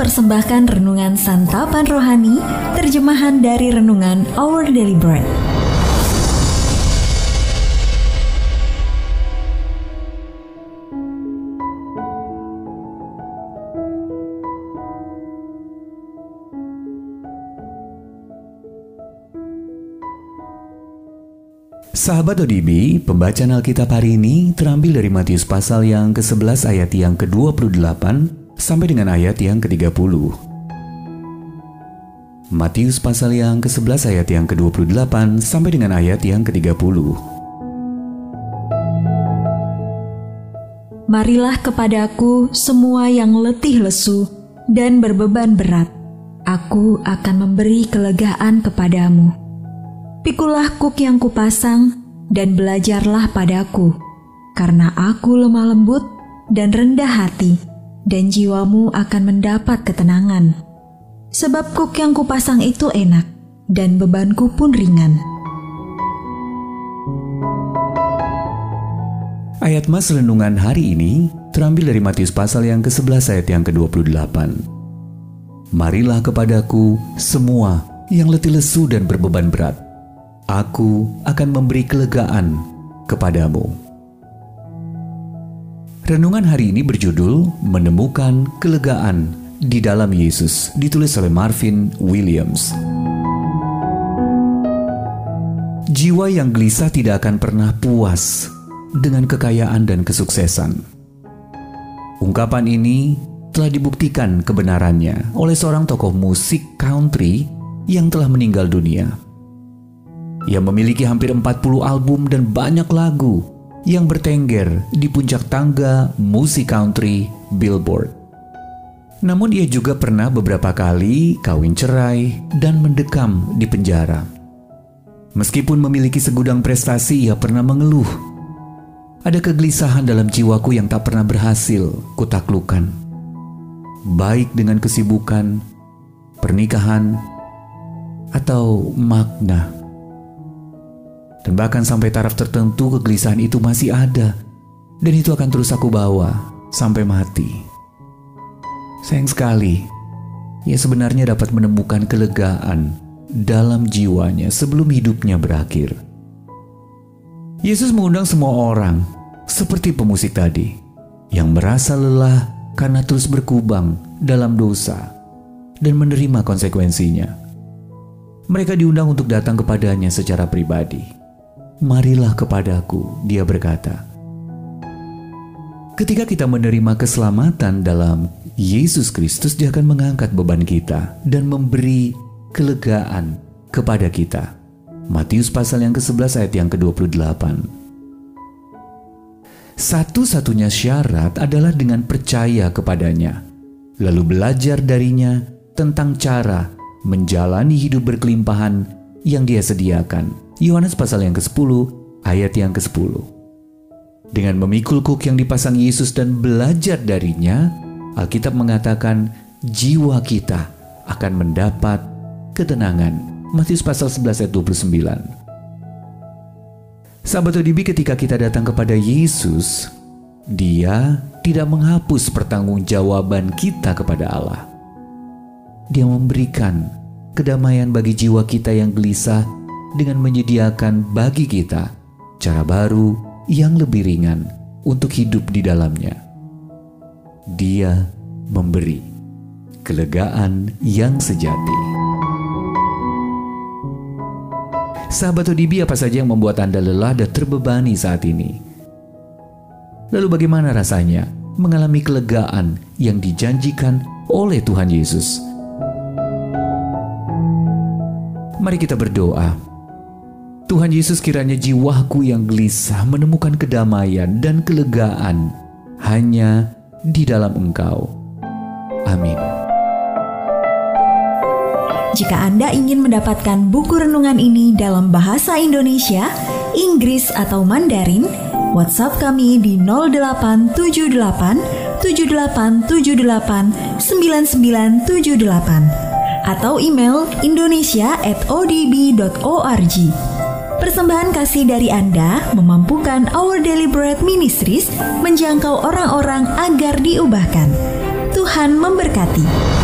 mempersembahkan renungan santapan rohani, terjemahan dari renungan Our Daily Bread. Sahabat ODB, pembacaan Alkitab hari ini terambil dari Matius pasal yang ke-11 ayat yang ke-28 sampai dengan ayat yang ke-30. Matius pasal yang ke-11 ayat yang ke-28 sampai dengan ayat yang ke-30. Marilah kepadaku semua yang letih lesu dan berbeban berat. Aku akan memberi kelegaan kepadamu. Pikulah kuk yang kupasang dan belajarlah padaku, karena aku lemah lembut dan rendah hati, dan jiwamu akan mendapat ketenangan. Sebab kuk yang kupasang itu enak, dan bebanku pun ringan. Ayat mas renungan hari ini terambil dari Matius pasal yang ke-11 ayat yang ke-28. Marilah kepadaku semua yang letih lesu dan berbeban berat, Aku akan memberi kelegaan kepadamu. Renungan hari ini berjudul Menemukan Kelegaan di dalam Yesus, ditulis oleh Marvin Williams. Jiwa yang gelisah tidak akan pernah puas dengan kekayaan dan kesuksesan. Ungkapan ini telah dibuktikan kebenarannya oleh seorang tokoh musik country yang telah meninggal dunia. Ia memiliki hampir 40 album dan banyak lagu yang bertengger di puncak tangga musik country Billboard. Namun ia juga pernah beberapa kali kawin cerai dan mendekam di penjara. Meskipun memiliki segudang prestasi, ia pernah mengeluh. Ada kegelisahan dalam jiwaku yang tak pernah berhasil kutaklukan. Baik dengan kesibukan, pernikahan, atau makna dan bahkan sampai taraf tertentu kegelisahan itu masih ada. Dan itu akan terus aku bawa sampai mati. Sayang sekali, ia sebenarnya dapat menemukan kelegaan dalam jiwanya sebelum hidupnya berakhir. Yesus mengundang semua orang, seperti pemusik tadi, yang merasa lelah karena terus berkubang dalam dosa dan menerima konsekuensinya. Mereka diundang untuk datang kepadanya secara pribadi marilah kepadaku, dia berkata. Ketika kita menerima keselamatan dalam Yesus Kristus, dia akan mengangkat beban kita dan memberi kelegaan kepada kita. Matius pasal yang ke-11 ayat yang ke-28. Satu-satunya syarat adalah dengan percaya kepadanya, lalu belajar darinya tentang cara menjalani hidup berkelimpahan yang dia sediakan Yohanes pasal yang ke-10 ayat yang ke-10. Dengan memikul kuk yang dipasang Yesus dan belajar darinya, Alkitab mengatakan jiwa kita akan mendapat ketenangan. Matius pasal 11 ayat 29. Sahabat ODB ketika kita datang kepada Yesus, dia tidak menghapus pertanggungjawaban kita kepada Allah. Dia memberikan kedamaian bagi jiwa kita yang gelisah dengan menyediakan bagi kita cara baru yang lebih ringan untuk hidup di dalamnya. Dia memberi kelegaan yang sejati. Sahabat ODB apa saja yang membuat Anda lelah dan terbebani saat ini? Lalu bagaimana rasanya mengalami kelegaan yang dijanjikan oleh Tuhan Yesus? Mari kita berdoa Tuhan Yesus kiranya jiwaku yang gelisah menemukan kedamaian dan kelegaan hanya di dalam Engkau. Amin. Jika Anda ingin mendapatkan buku renungan ini dalam bahasa Indonesia, Inggris atau Mandarin, WhatsApp kami di 0878 7878 9978 atau email indonesia@odb.org. Persembahan kasih dari Anda memampukan Our Bread Ministries menjangkau orang-orang agar diubahkan. Tuhan memberkati.